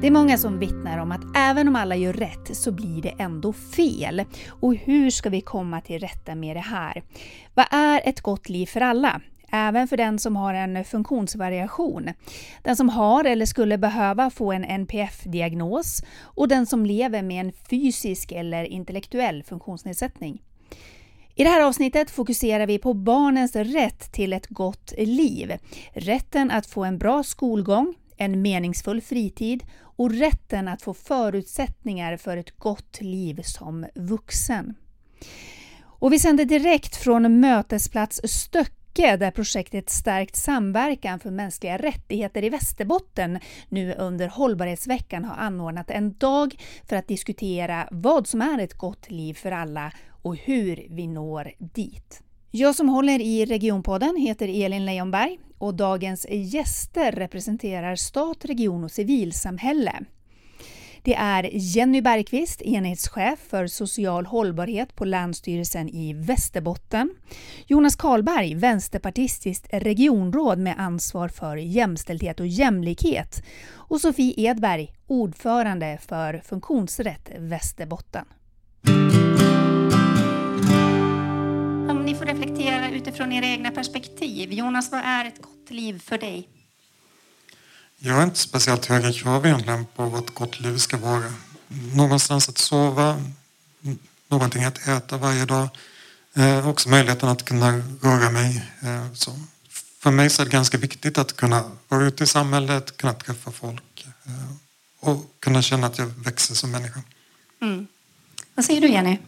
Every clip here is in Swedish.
Det är många som vittnar om att även om alla gör rätt så blir det ändå fel. Och hur ska vi komma till rätta med det här? Vad är ett gott liv för alla? Även för den som har en funktionsvariation. Den som har eller skulle behöva få en NPF-diagnos och den som lever med en fysisk eller intellektuell funktionsnedsättning. I det här avsnittet fokuserar vi på barnens rätt till ett gott liv. Rätten att få en bra skolgång, en meningsfull fritid och rätten att få förutsättningar för ett gott liv som vuxen. Och vi sänder direkt från Mötesplats Stöcke där projektet Stärkt samverkan för mänskliga rättigheter i Västerbotten nu under hållbarhetsveckan har anordnat en dag för att diskutera vad som är ett gott liv för alla och hur vi når dit. Jag som håller i Regionpodden heter Elin Leijonberg och dagens gäster representerar stat, region och civilsamhälle. Det är Jenny Bergqvist, enhetschef för social hållbarhet på Länsstyrelsen i Västerbotten. Jonas Karlberg, vänsterpartistiskt regionråd med ansvar för jämställdhet och jämlikhet. Och Sofie Edberg, ordförande för Funktionsrätt Västerbotten. Reflektera utifrån era egna perspektiv. Jonas, vad är ett gott liv för dig? Jag har inte speciellt höga krav egentligen på vad ett gott liv ska vara. Någonstans att sova, någonting att äta varje dag. Eh, också möjligheten att kunna röra mig. Eh, så. För mig så är det ganska viktigt att kunna vara ute i samhället, kunna träffa folk eh, och kunna känna att jag växer som människa. Mm. Vad säger du Jenny?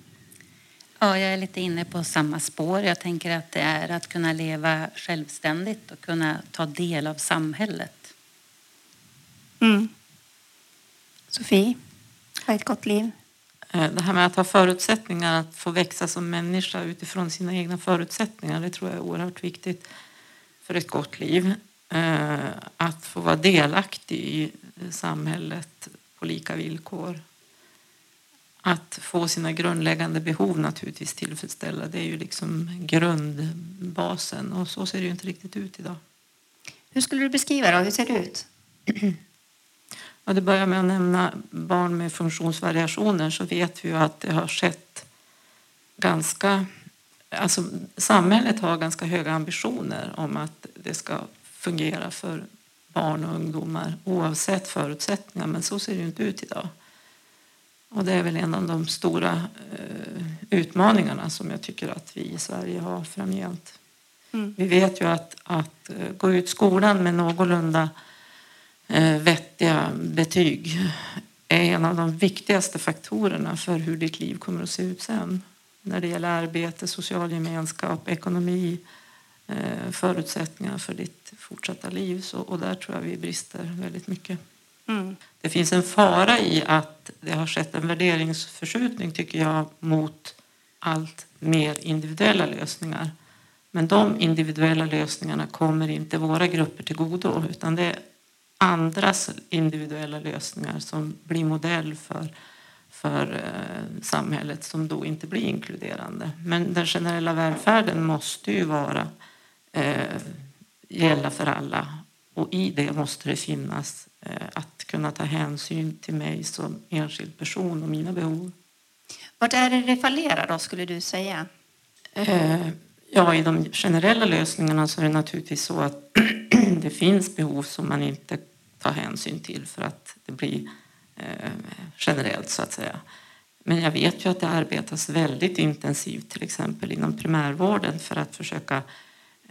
Ja, jag är lite inne på samma spår. Jag tänker att det är att kunna leva självständigt och kunna ta del av samhället. Mm. Sofie, ha ett gott liv. Eh, det här med att ha förutsättningar att få växa som människa utifrån sina egna förutsättningar, det tror jag är oerhört viktigt för ett gott liv. Eh, att få vara delaktig i samhället på lika villkor att få sina grundläggande behov naturligtvis tillfredsställda. Det är ju liksom grundbasen och så ser det ju inte riktigt ut idag. Hur skulle du beskriva det? Hur ser det ut? Ja, det börjar med att nämna barn med funktionsvariationer så vet vi ju att det har skett ganska... Alltså, samhället har ganska höga ambitioner om att det ska fungera för barn och ungdomar oavsett förutsättningar men så ser det ju inte ut idag. Och det är väl en av de stora eh, utmaningarna som jag tycker att vi i Sverige har framgent. Mm. Vi vet ju att, att uh, gå ut skolan med någorlunda uh, vettiga betyg är en av de viktigaste faktorerna för hur ditt liv kommer att se ut sen. När det gäller arbete, social gemenskap, ekonomi, förutsättningar för ditt fortsatta liv. Så, och där tror jag vi brister väldigt mycket. Mm. Det finns en fara i att det har skett en värderingsförskjutning tycker jag mot allt mer individuella lösningar. Men de individuella lösningarna kommer inte våra grupper till godo utan det är andras individuella lösningar som blir modell för, för eh, samhället som då inte blir inkluderande. Men den generella välfärden måste ju vara eh, gälla för alla och i det måste det finnas Eh, att kunna ta hänsyn till mig som enskild person och mina behov. Vart är det det fallerar då, skulle du säga? Eh, ja, i de generella lösningarna så är det naturligtvis så att det finns behov som man inte tar hänsyn till för att det blir eh, generellt så att säga. Men jag vet ju att det arbetas väldigt intensivt till exempel inom primärvården för att försöka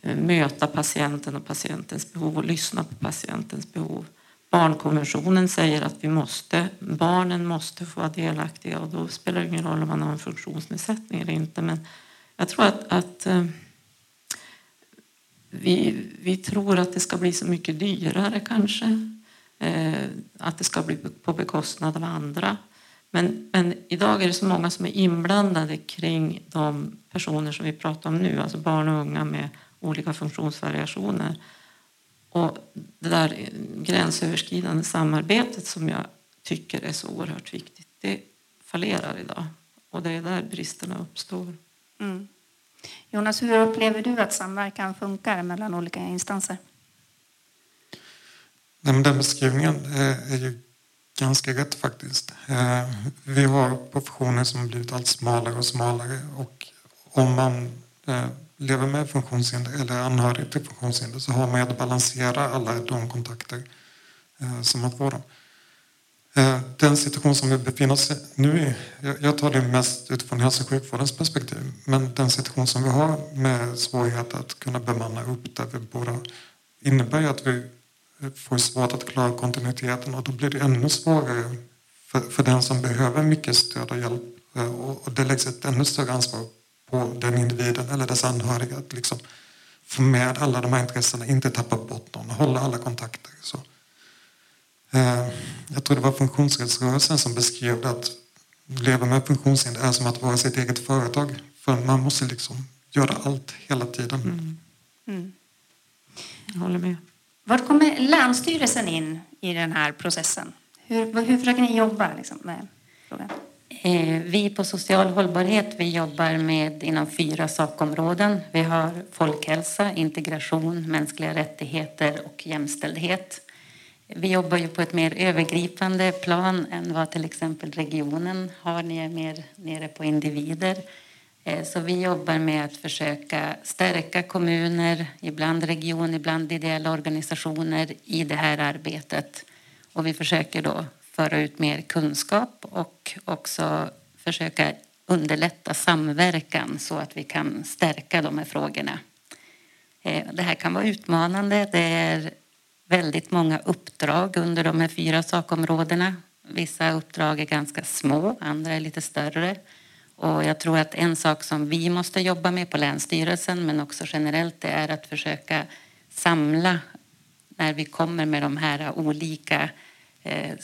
möta patienten och patientens behov och lyssna på patientens behov. Barnkonventionen säger att vi måste, barnen måste få vara delaktiga och då spelar det ingen roll om man har en funktionsnedsättning eller inte. Men jag tror att, att eh, vi, vi tror att det ska bli så mycket dyrare kanske. Eh, att det ska bli på bekostnad av andra. Men, men idag är det så många som är inblandade kring de personer som vi pratar om nu, alltså barn och unga med olika funktionsvariationer och det där gränsöverskridande samarbetet som jag tycker är så oerhört viktigt, det fallerar idag. Och det är där bristerna uppstår. Mm. Jonas, hur upplever du att samverkan funkar mellan olika instanser? Nej, men den beskrivningen är ju ganska rätt faktiskt. Eh, vi har professioner som blivit allt smalare och smalare och om man eh, lever med funktionshinder eller är anhörig till funktionshinder så har man att balansera alla de kontakter eh, som man får. Dem. Eh, den situation som vi befinner oss i nu, jag tar det mest utifrån hälso och sjukvårdens perspektiv, men den situation som vi har med svårighet att kunna bemanna upp där vi borde innebär ju att vi får svårt att klara kontinuiteten och då blir det ännu svårare för, för den som behöver mycket stöd och hjälp eh, och, och det läggs ett ännu större ansvar på den individen eller dess anhöriga att liksom få med alla de här intressena, inte tappa bort någon, hålla alla kontakter. Så. Eh, jag tror det var funktionsrättsrörelsen som beskrev det att leva med funktionshinder är som att vara sitt eget företag. För man måste liksom göra allt hela tiden. Mm. Mm. Jag håller med. Var kommer Länsstyrelsen in i den här processen? Hur, hur försöker ni jobba liksom, med frågan? Eh, vi på Social hållbarhet vi jobbar med inom fyra sakområden. Vi har folkhälsa, integration, mänskliga rättigheter och jämställdhet. Vi jobbar ju på ett mer övergripande plan än vad till exempel regionen har. Ni är mer nere på individer. Eh, så vi jobbar med att försöka stärka kommuner, ibland region, ibland ideella organisationer i det här arbetet. Och vi försöker då föra ut mer kunskap och också försöka underlätta samverkan så att vi kan stärka de här frågorna. Eh, det här kan vara utmanande. Det är väldigt många uppdrag under de här fyra sakområdena. Vissa uppdrag är ganska små, andra är lite större. Och jag tror att en sak som vi måste jobba med på Länsstyrelsen men också generellt det är att försöka samla när vi kommer med de här olika eh,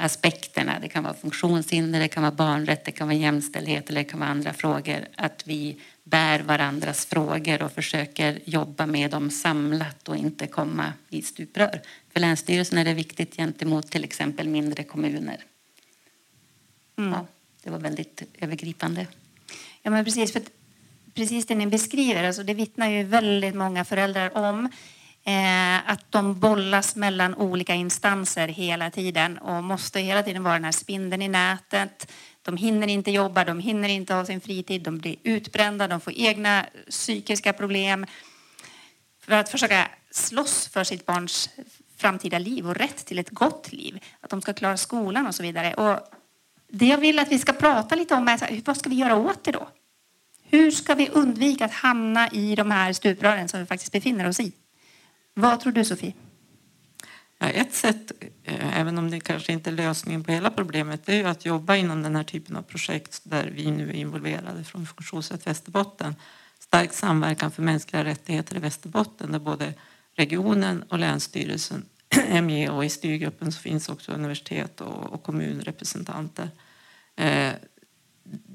aspekterna. Det kan vara funktionshinder, det kan vara barnrätt, det kan vara jämställdhet eller det kan vara andra frågor. Att vi bär varandras frågor och försöker jobba med dem samlat och inte komma i stuprör. För Länsstyrelsen är det viktigt gentemot till exempel mindre kommuner. Mm. Ja, det var väldigt övergripande. Ja, men precis. För precis det ni beskriver, alltså det vittnar ju väldigt många föräldrar om. Eh, att de bollas mellan olika instanser hela tiden och måste hela tiden vara den här spindeln i nätet. De hinner inte jobba, de hinner inte ha sin fritid, de blir utbrända, de får egna psykiska problem. För att försöka slåss för sitt barns framtida liv och rätt till ett gott liv. Att de ska klara skolan och så vidare. Och det jag vill att vi ska prata lite om är vad ska vi göra åt det då? Hur ska vi undvika att hamna i de här stuprören som vi faktiskt befinner oss i? Vad tror du, Sofie? Ja, ett sätt, eh, även om det kanske inte är lösningen på hela problemet, det är att jobba inom den här typen av projekt där vi nu är involverade från Funktionsrätt Västerbotten. Stark samverkan för mänskliga rättigheter i Västerbotten där både regionen och Länsstyrelsen är med och i styrgruppen så finns också universitet och, kommunrepresentanter. Eh,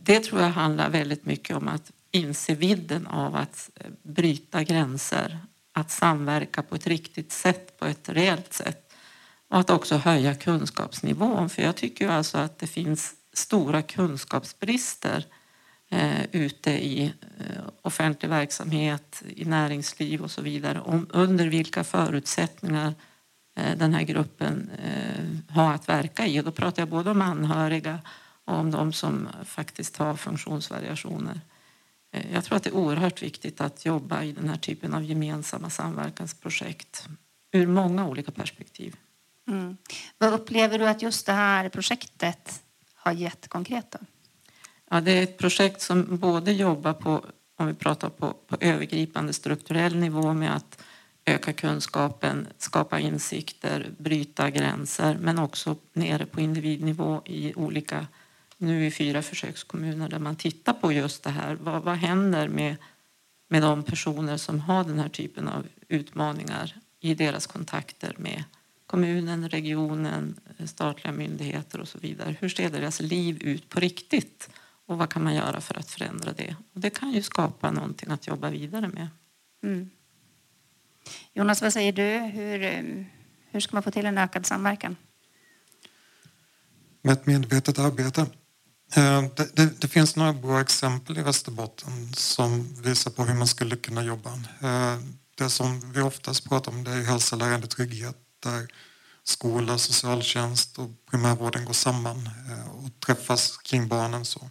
det tror jag handlar väldigt mycket om att inse vidden av att eh, bryta gränser att samverka på ett riktigt sätt, på ett reellt sätt. Och att också höja kunskapsnivån. För jag tycker alltså att det finns stora kunskapsbrister eh, ute i eh, offentlig verksamhet, i näringsliv och så vidare om under vilka förutsättningar eh, den här gruppen eh, har att verka i. Och då pratar jag både om anhöriga och om de som faktiskt har funktionsvariationer. Eh, jag tror att det är oerhört viktigt att jobba i den här typen av gemensamma samverkansprojekt ur många olika perspektiv. Mm. Vad upplever du att just det här projektet har gett konkret? Då? Ja, det är ett projekt som både jobbar på, om vi pratar på, på övergripande strukturell nivå med att öka kunskapen, skapa insikter, bryta gränser men också nere på individnivå i olika nu i fyra försökskommuner där man tittar på just det här. Vad, vad händer med, med de personer som har den här typen av utmaningar i deras kontakter med kommunen, regionen, statliga myndigheter och så vidare. Hur ser deras liv ut på riktigt? Och vad kan man göra för att förändra det? Och det kan ju skapa någonting att jobba vidare med. Mm. Jonas, vad säger du? Hur, hur ska man få till en ökad samverkan? Med ett medvetet arbete Eh, Eh, det, det, det, finns några bra exempel i Västerbotten som visar på hur man skulle kunna jobba. Eh, det som vi oftast pratar om det är hälsa, lärande, trygghet där skola, socialtjänst och primärvården går samman eh, och träffas kring barnen. Så.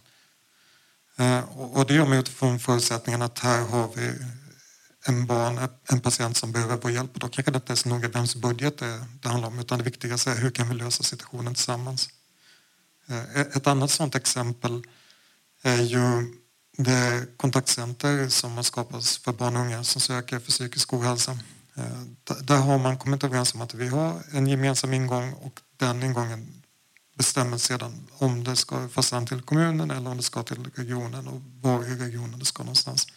Och det gör man utifrån förutsättningen att här har vi en barn, en patient som behöver vår hjälp. Och då kanske det inte är så noga vems budget det, det handlar om utan det viktigaste är hur kan vi lösa situationen tillsammans. Ett annat sådant exempel är ju det kontaktcenter som har skapats för barn och unga som söker för psykisk ohälsa. Eh, där har man kommit överens om att vi har en gemensam ingång och den ingången bestämmer sedan om det ska hand till kommunen eller om det ska till regionen och var i regionen det ska någonstans.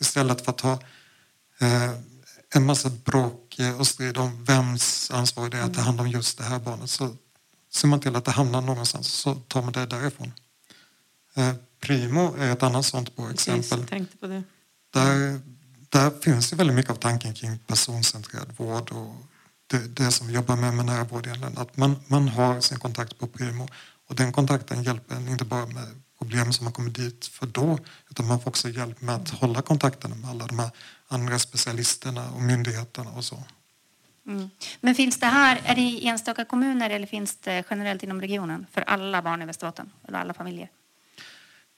Istället för att ha eh, en massa bråk och strid om vems ansvar det är att ta hand om just det här barnet så ser man till att det hamnar någonstans så tar man det därifrån. Eh, Primo är ett annat sånt bra exempel. tänkte på det. Där, där finns det väldigt mycket av tanken kring personcentrerad vård och det, det som vi jobbar med med nära vård att man, man har sin kontakt på Primo och den kontakten hjälper en inte bara med problem som man kommer dit för då utan man får också hjälp med att hålla kontakten med alla de här andra specialisterna och myndigheterna och så. Mm. Men finns det här, är det i enstaka kommuner eller finns det generellt inom regionen för alla barn i Västerbotten eller alla familjer?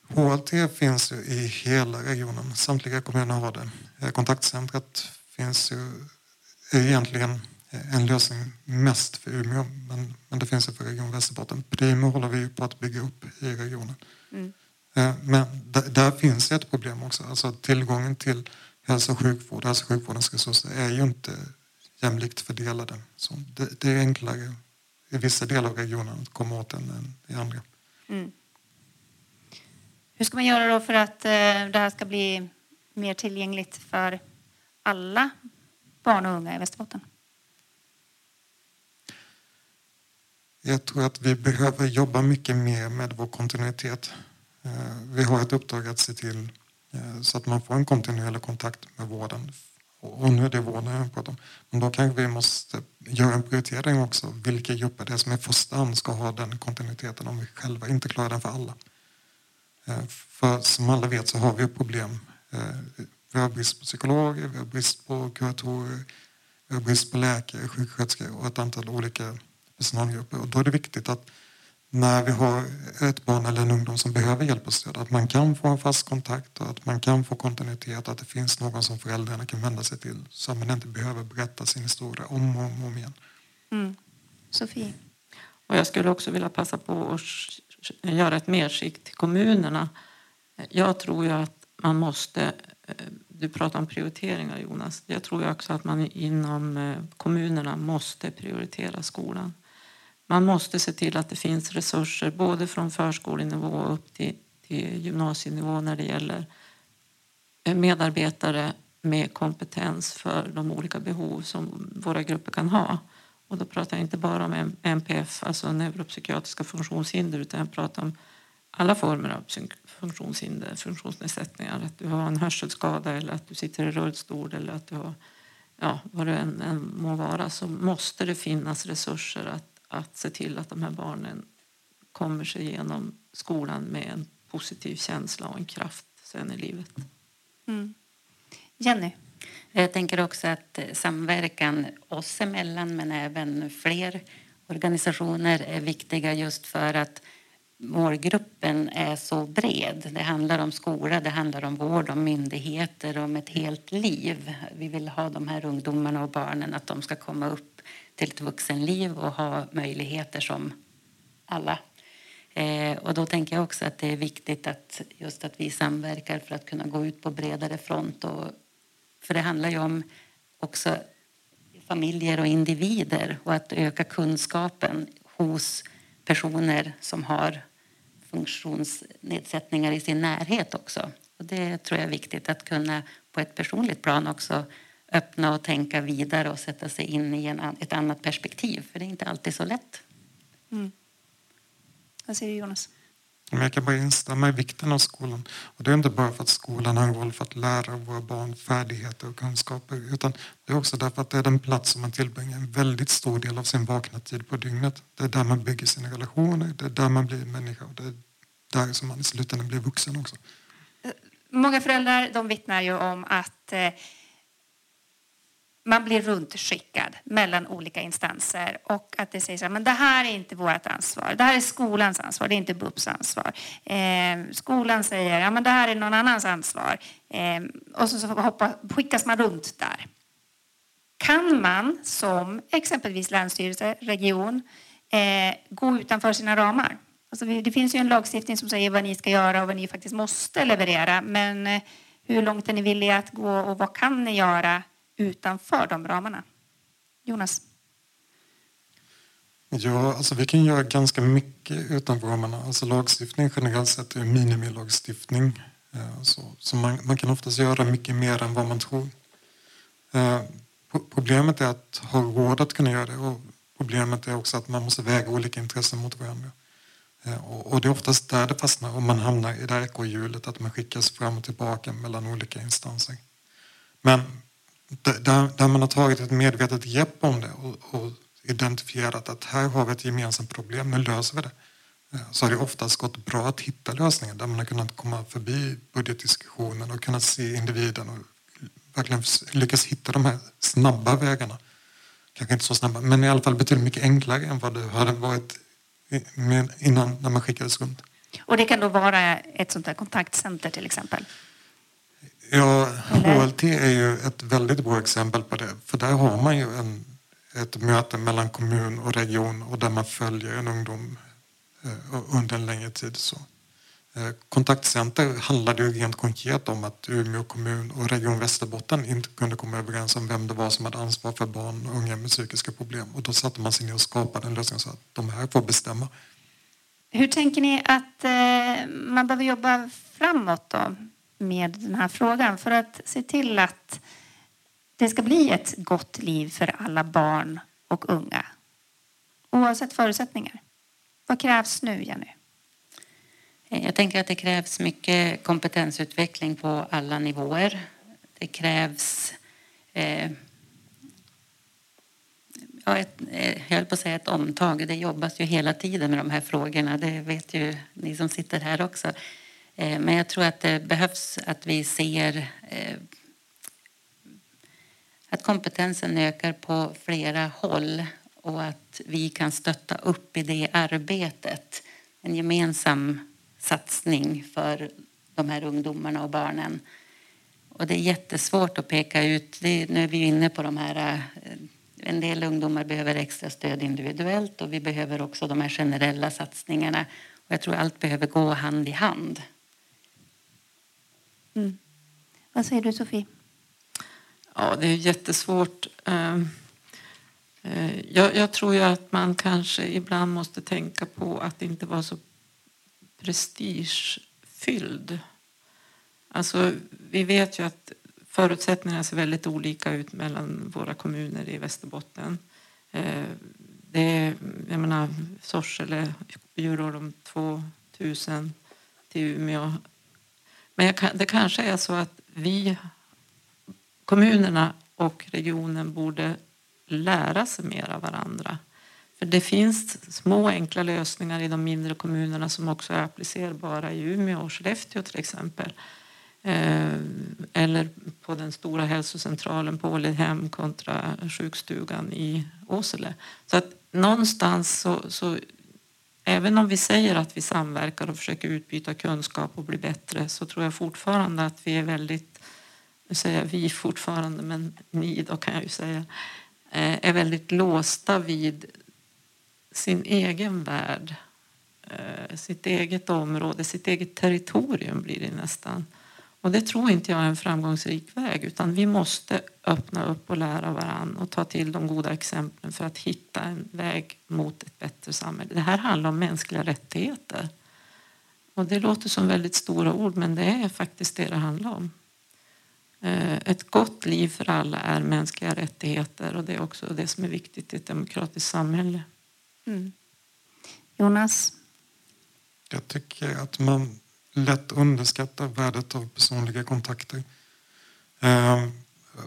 HLT finns ju i hela regionen. Samtliga kommuner har det. Eh, kontaktcentret finns ju egentligen en lösning mest för Umeå men, men det finns ju för Region Västerbotten. Primo håller vi på att bygga upp i regionen. Mm. Eh, men där, finns ett problem också. Alltså tillgången till hälso och sjukvård, hälso och sjukvårdens resurser är ju inte jämlikt fördelade. Så det, det är enklare i vissa delar av regionen att komma åt den än i andra. Mm. Hur ska man göra då för att eh, det här ska bli mer tillgängligt för alla barn och unga i Västerbotten? Jag tror att vi behöver jobba mycket mer med vår kontinuitet. Eh, vi har ett uppdrag att se till eh, så att man får en kontinuerlig kontakt med vården. Och nu är det vården jag pratar om. Men då kanske vi måste göra en prioritering också. Vilka grupper det är som i första hand ska ha den kontinuiteten om vi själva inte klarar den för alla. Eh, för som alla vet så har vi problem. Eh, vi har brist på psykologer, vi har brist på kuratorer, vi har brist på läkare, sjuksköterskor och ett antal olika personalgrupper. Och då är det viktigt att när vi har ett barn eller en ungdom som behöver hjälp och stöd att man kan få en fast kontakt och att man kan få kontinuitet att det finns någon som föräldrarna kan vända sig till så att man inte behöver berätta sin historia om och om, om igen. Mm. Sofie? Och jag skulle också vilja passa på att göra ett medskick till kommunerna. Jag tror ju att man måste, eh, du pratar om prioriteringar Jonas, jag tror också att man inom eh, kommunerna måste prioritera skolan. Man måste se till att det finns resurser både från förskolenivå upp till, till gymnasienivå när det gäller eh, medarbetare med kompetens för de olika behov som våra grupper kan ha. Och då pratar jag inte bara om NPF, alltså neuropsykiatriska funktionshinder, utan jag pratar om alla former av funktionshinder, funktionsnedsättningar. Att du har en hörselskada eller att du sitter i rullstol eller att du har ja, vad det än, än må vara så måste det finnas resurser att, att se till att de här barnen kommer sig igenom skolan med en positiv känsla och en kraft sen i livet. Mm. Jenny? Jag tänker också att samverkan oss emellan men även fler organisationer är viktiga just för att målgruppen är så bred. Det handlar om skola, det handlar om vård, om myndigheter, om ett helt liv. Vi vill ha de här ungdomarna och barnen att de ska komma upp till ett vuxenliv och ha möjligheter som alla. Eh, och då tänker jag också att det är viktigt att just att vi samverkar för att kunna gå ut på bredare front och för det handlar ju om också familjer och individer och att öka kunskapen hos personer som har funktionsnedsättningar i sin närhet också. Och det tror jag är viktigt att kunna på ett personligt plan också öppna och tänka vidare och sätta sig in i en, ett annat perspektiv. För det är inte alltid så lätt. Mm. Vad säger du Jonas? jag kan bara instämma i vikten av skolan. Och det är inte bara för att skolan har en roll för att lära våra barn färdigheter och kunskaper utan det är också därför att det är den plats som man tillbringar en väldigt stor del av sin vakna tid på dygnet. Det är där man bygger sina relationer, det är där man blir människa och det är där som man i slutändan blir vuxen också. Många föräldrar de vittnar ju om att eh, man blir runtskickad mellan olika instanser och att det sägs att det här är inte vårt ansvar. Det här är skolans ansvar, det är inte BUPs ansvar. Eh, skolan säger att ja, det här är någon annans ansvar. Eh, och så, så hoppa, skickas man runt där. Kan man som exempelvis länsstyrelse, region, eh, gå utanför sina ramar? Alltså, det finns ju en lagstiftning som säger vad ni ska göra och vad ni faktiskt måste leverera. Men eh, hur långt är ni villiga att gå och vad kan ni göra utanför de ramarna? Jonas? Ja, alltså vi kan göra ganska mycket utanför ramarna. Alltså lagstiftning generellt sett är minimilagstiftning. Eh, så, så man, man, kan oftast göra mycket mer än vad man tror. Eh, problemet är att ha råd att kunna göra det och problemet är också att man måste väga olika intressen mot varandra. Eh, och det är oftast där det fastnar om man hamnar i det här ekorrhjulet att man skickas fram och tillbaka mellan olika instanser. Men där, där man har tagit ett medvetet grepp om det och, och identifierat att här har vi ett gemensamt problem, nu löser vi det. Eh, så har det oftast gått bra att hitta lösningar där man har kunnat komma förbi budgetdiskussionen och kunnat se individen och verkligen lyckas hitta de här snabba vägarna. Kanske inte så snabba, men i alla fall betydligt mycket enklare än vad det hade varit innan när man skickades runt. Och det kan då vara ett sånt här kontaktcenter till exempel? Ja, HLT är ju ett väldigt bra exempel på det. För där har man ju en, ett möte mellan kommun och region och där man följer en ungdom eh, under en längre tid. Så. Eh, kontaktcenter handlade ju rent konkret om att Umeå kommun och Region Västerbotten inte kunde komma överens om vem det var som hade ansvar för barn och unga med psykiska problem. Och då satte man sig ner och skapade en lösning så att de här får bestämma. Hur tänker ni att eh, man behöver jobba framåt då med den här frågan för att se till att det ska bli ett gott liv för alla barn och unga oavsett förutsättningar? Vad krävs nu, Jenny? Eh, jag tänker att det krävs mycket kompetensutveckling på alla nivåer. Det krävs eh, ja, ett, eh, jag höll på att säga ett omtag. Det jobbas ju hela tiden med de här frågorna. Det vet ju ni som sitter här också. Eh, men jag tror att det behövs att vi ser eh, att kompetensen ökar på flera håll och att vi kan stötta upp i det arbetet. En gemensam satsning för de här ungdomarna och barnen. Och det är jättesvårt att peka ut. Det, nu är vi inne på de här... Eh, en del ungdomar behöver extra stöd individuellt och vi behöver också de här generella satsningarna. Och jag tror allt behöver gå hand i hand. Mm. Vad säger du, Sofie? Ja, det är jättesvårt. Ehm, eh, jag, jag tror ju att man kanske ibland måste tänka på att inte vara så prestigefylld. Alltså, vi vet ju att förutsättningarna ser väldigt olika ut mellan våra kommuner i Västerbotten. Eh, det är, jag menar, Sorsele, Bjurholm 2000 till Umeå. Men kan, det kanske är så att vi, kommunerna och regionen borde lära sig mer av varandra. För det finns små enkla lösningar i de mindre kommunerna som också är applicerbara i Umeå och Skellefteå till exempel. Eh, eller på den stora hälsocentralen på Ålidhem kontra sjukstugan i Åsele. Så att någonstans så, så även om vi säger att vi samverkar och försöker utbyta kunskap och bli bättre så tror jag fortfarande att vi är väldigt, nu säger jag vi fortfarande, men ni då kan jag ju säga, eh, är väldigt låsta vid sin egen värld, eh, sitt eget område, sitt eget territorium blir det nästan. Och det tror inte jag är en framgångsrik väg utan vi måste öppna upp och lära varandra och ta till de goda exemplen för att hitta en väg mot ett bättre samhälle. Det här handlar om mänskliga rättigheter. Och det låter som väldigt stora ord men det är faktiskt det det handlar om. Eh, ett gott liv för alla är mänskliga rättigheter och det är också det som är viktigt i ett demokratiskt samhälle. Mm. Jonas? Jag tycker att man lätt underskattar värdet av personliga kontakter. Eh,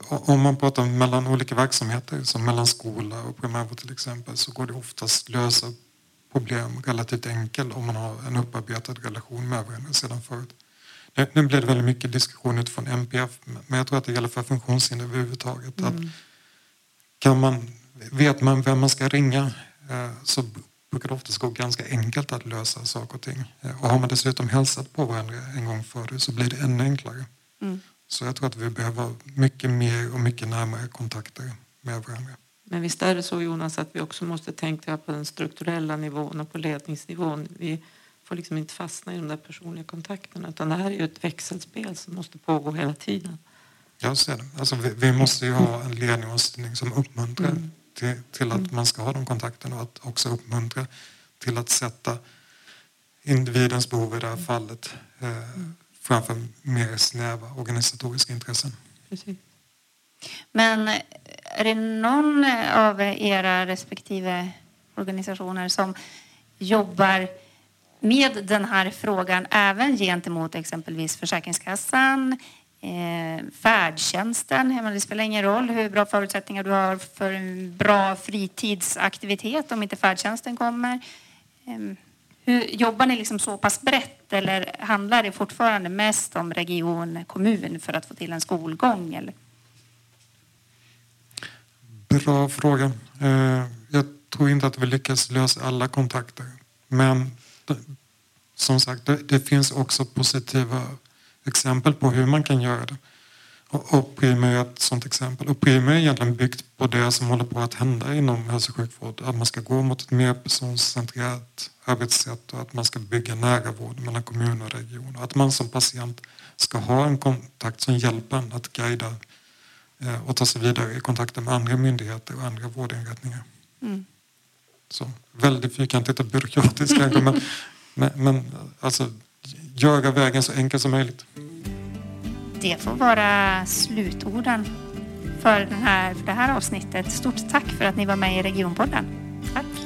om man pratar mellan olika verksamheter, som mellan skola och primärvård till exempel, så går det oftast lösa problem relativt enkelt om man har en upparbetad relation med varandra sedan förut. Nu blir det väldigt mycket diskussion utifrån MPF, men jag tror att det gäller för funktionshinder överhuvudtaget. Mm. Att kan man, vet man vem man ska ringa eh, så brukar det oftast gå ganska enkelt att lösa saker och ting. Och har man dessutom hälsat på varandra en gång före så blir det ännu enklare. Mm. Så jag tror att vi behöver mycket mer och mycket närmare kontakter med varandra. Men visst är det så Jonas att vi också måste tänka på den strukturella nivån och på ledningsnivån. Vi får liksom inte fastna i de där personliga kontakterna utan det här är ju ett växelspel som måste pågå hela tiden. Jag ser det. Alltså vi, vi måste ju ha en ledning och styrning som uppmuntrar mm. Till, till, att mm. man ska ha de kontakterna och att också uppmuntra till att sätta individens behov i det här fallet eh, framför mer snäva organisatoriska intressen. Precis. Men är det någon av era respektive organisationer som jobbar med den här frågan även gentemot exempelvis Försäkringskassan, eh, färdtjänsten. Det spelar ingen roll hur bra förutsättningar du har för en bra fritidsaktivitet om inte färdtjänsten kommer. Eh, hur, jobbar ni liksom så pass brett eller handlar det fortfarande mest om region, kommun för att få till en skolgång? Eller? Bra fråga. Eh, jag tror inte att vi lyckas lösa alla kontakter. Men som sagt, det finns också positiva exempel på hur man kan göra det. Och Primo är ett sådant exempel. Och Primo är egentligen byggt på det som håller på att hända inom hälso och sjukvård. Att man ska gå mot ett mer personcentrerat arbetssätt och att man ska bygga nära vård mellan kommun och region. Att man som patient ska ha en kontakt som hjälper en att guida eh, och ta sig vidare i kontakter med andra myndigheter och andra vårdinrättningar. Mm. Så, väldigt fyrkantigt och byråkratiskt kanske men, men, men alltså, göra vägen så enkel som möjligt. Det får vara slutorden för, den här, för det här avsnittet. Stort tack för att ni var med i Regionpodden. Tack!